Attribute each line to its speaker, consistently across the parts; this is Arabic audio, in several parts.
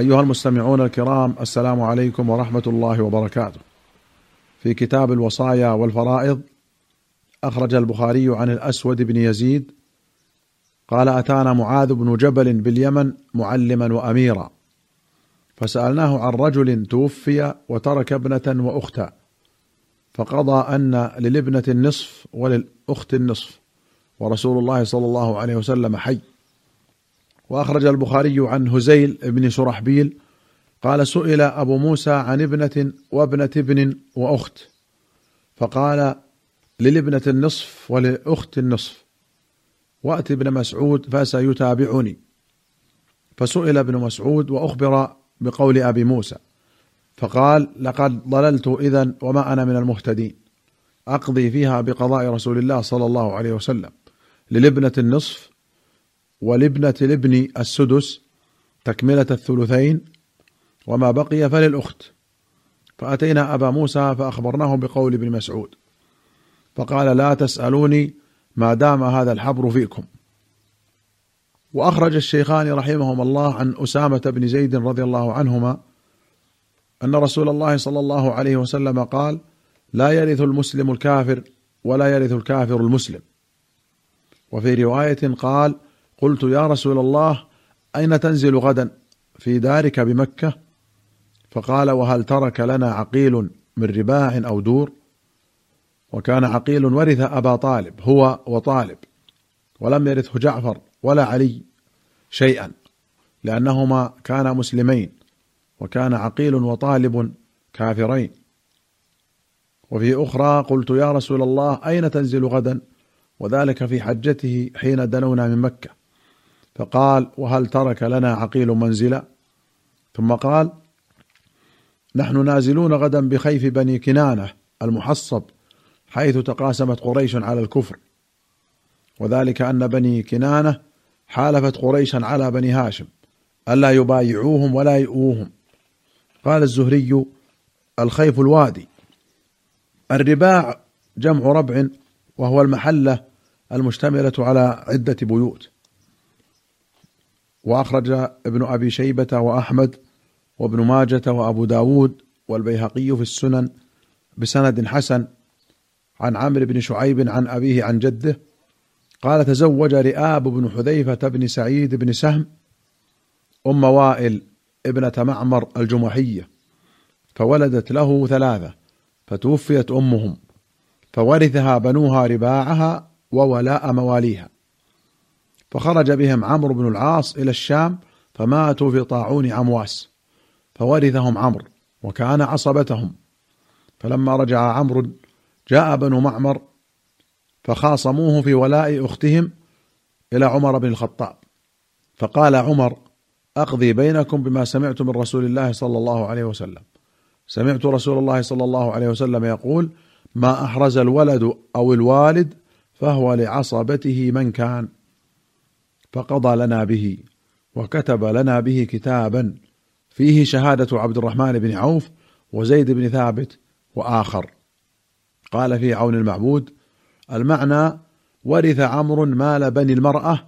Speaker 1: أيها المستمعون الكرام السلام عليكم ورحمة الله وبركاته. في كتاب الوصايا والفرائض أخرج البخاري عن الأسود بن يزيد قال أتانا معاذ بن جبل باليمن معلما وأميرا فسألناه عن رجل توفي وترك ابنة وأختا فقضى أن للابنة النصف وللأخت النصف ورسول الله صلى الله عليه وسلم حي وأخرج البخاري عن هزيل بن شرحبيل قال سئل أبو موسى عن ابنة وابنة ابن وأخت فقال للابنة النصف وللأخت النصف وأت ابن مسعود فسيتابعني. فسئل ابن مسعود وأخبر بقول أبي موسى فقال لقد ضللت إذا وما أنا من المهتدين أقضي فيها بقضاء رسول الله صلى الله عليه وسلم للابنة النصف ولابنة الابن السدس تكملة الثلثين وما بقي فللأخت. فأتينا أبا موسى فأخبرناه بقول ابن مسعود. فقال لا تسألوني ما دام هذا الحبر فيكم. وأخرج الشيخان رحمهما الله عن أسامة بن زيد رضي الله عنهما أن رسول الله صلى الله عليه وسلم قال لا يرث المسلم الكافر ولا يرث الكافر المسلم. وفي رواية قال قلت يا رسول الله أين تنزل غدا؟ في دارك بمكة؟ فقال وهل ترك لنا عقيل من رباع أو دور؟ وكان عقيل ورث أبا طالب هو وطالب ولم يرثه جعفر ولا علي شيئا لأنهما كانا مسلمين وكان عقيل وطالب كافرين. وفي أخرى قلت يا رسول الله أين تنزل غدا؟ وذلك في حجته حين دنونا من مكة. فقال وهل ترك لنا عقيل منزلا؟ ثم قال نحن نازلون غدا بخيف بني كنانة المحصب حيث تقاسمت قريش على الكفر. وذلك أن بني كنانة حالفت قريشا على بني هاشم ألا يبايعوهم ولا يؤوهم. قال الزهري الخيف الوادي. الرباع جمع ربع وهو المحلة المشتملة على عدة بيوت. وأخرج ابن أبي شيبة وأحمد وابن ماجة وأبو داود والبيهقي في السنن بسند حسن عن عمرو بن شعيب عن أبيه عن جده. قال تزوج رئاب بن حذيفة بن سعيد بن سهم أم وائل ابنة معمر الجمحية فولدت له ثلاثة فتوفيت أمهم فورثها بنوها رباعها وولاء مواليها. فخرج بهم عمرو بن العاص إلى الشام فماتوا في طاعون عمواس فورثهم عمرو وكان عصبتهم. فلما رجع عمرو جاء بنو معمر فخاصموه في ولاء أختهم إلى عمر بن الخطاب فقال عمر أقضي بينكم بما سمعت من رسول الله صلى الله عليه وسلم. سمعت رسول الله صلى الله عليه وسلم يقول ما أحرز الولد أو الوالد فهو لعصبته من كان. فقضى لنا به وكتب لنا به كتابا. فيه شهادة عبد الرحمن بن عوف وزيد بن ثابت وآخر. قال في عون المعبود المعنى ورث عمرو مال بني المرأة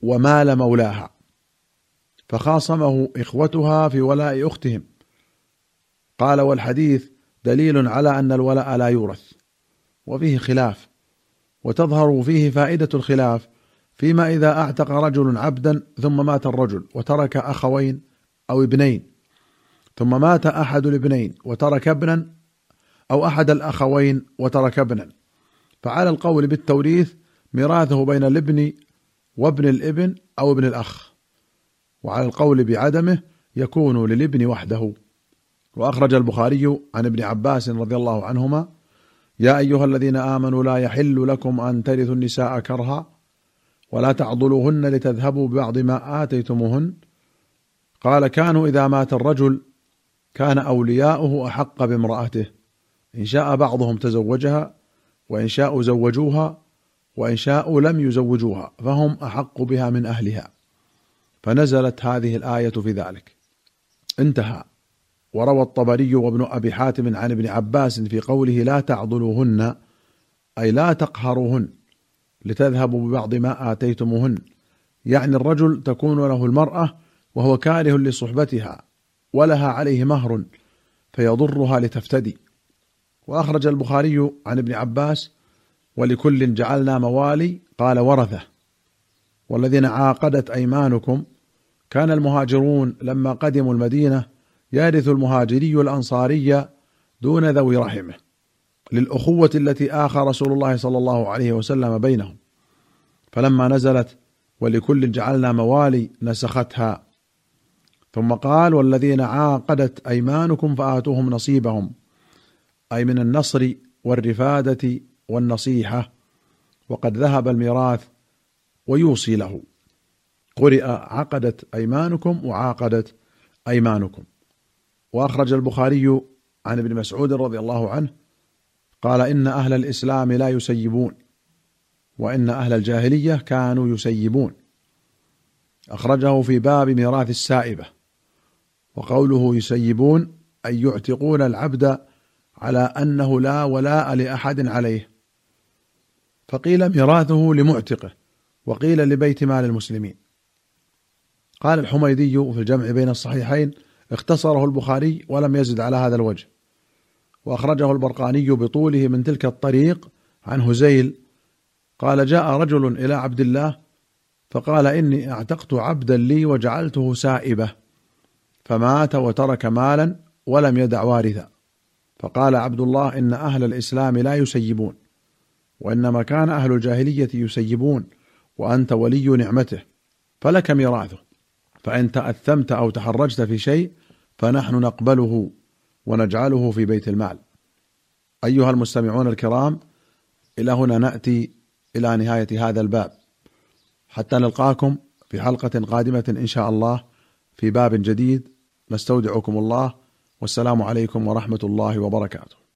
Speaker 1: ومال مولاها فخاصمه إخوتها في ولاء أختهم. قال والحديث دليل على أن الولاء لا يورث وفيه خلاف وتظهر فيه فائدة الخلاف فيما إذا أعتق رجل عبدا ثم مات الرجل وترك أخوين أو ابنين ثم مات أحد الابنين وترك ابنا أو أحد الأخوين وترك ابنا. فعلى القول بالتوريث ميراثه بين الابن وابن الابن أو ابن الأخ. وعلى القول بعدمه يكون للابن وحده. وأخرج البخاري عن ابن عباس رضي الله عنهما يا أيها الذين آمنوا لا يحل لكم أن ترثوا النساء كرها ولا تعضلوهن لتذهبوا ببعض ما آتيتموهن. قال كانوا إذا مات الرجل كان أولياؤه أحق بامرأته. إن شاء بعضهم تزوجها وإن شاءوا زوجوها وإن شاءوا لم يزوجوها فهم أحق بها من أهلها. فنزلت هذه الآية في ذلك. انتهى. وروى الطبري وابن أبي حاتم عن ابن عباس في قوله لا تعضلوهن أي لا تقهروهن. لتذهبوا ببعض ما آتيتموهن. يعني الرجل تكون له المرأة وهو كاره لصحبتها ولها عليه مهر فيضرها لتفتدي. وأخرج البخاري عن ابن عباس ولكل جعلنا موالي قال ورثة. والذين عاقدت أيمانكم كان المهاجرون لما قدموا المدينة يرث المهاجري الأنصاري دون ذوي رحمه. للأخوة التي آخى رسول الله صلى الله عليه وسلم بينهم. فلما نزلت ولكل جعلنا موالي نسختها. ثم قال والذين عاقدت أيمانكم فآتوهم نصيبهم. أي من النصر والرفادة والنصيحة. وقد ذهب الميراث ويوصي له. قرئ عقدت أيمانكم وعاقدت أيمانكم. وأخرج البخاري عن ابن مسعود رضي الله عنه قال إن أهل الإسلام لا يسيبون وإن أهل الجاهلية كانوا يسيبون. أخرجه في باب ميراث السائبة وقوله يسيبون أي يعتقون العبد على أنه لا ولاء لأحد عليه. فقيل ميراثه لمعتقه وقيل لبيت مال المسلمين. قال الحميدي في الجمع بين الصحيحين اختصره البخاري ولم يزد على هذا الوجه. وأخرجه البرقاني بطوله من تلك الطريق عن هزيل قال جاء رجل إلى عبد الله فقال إني أعتقت عبدا لي وجعلته سائبة فمات وترك مالا ولم يدع وارثا. فقال عبد الله إن أهل الإسلام لا يسيبون وانما كان أهل الجاهلية يسيبون وأنت ولي نعمته فلك ميراثه. فإن تأثمت أو تحرجت في شيء فنحن نقبله. ونجعله في بيت المال. أيها المستمعون الكرام إلى هنا نأتي إلى نهاية هذا الباب. حتى نلقاكم في حلقة قادمة إن شاء الله في باب جديد. نستودعكم الله. والسلام عليكم ورحمة الله وبركاته.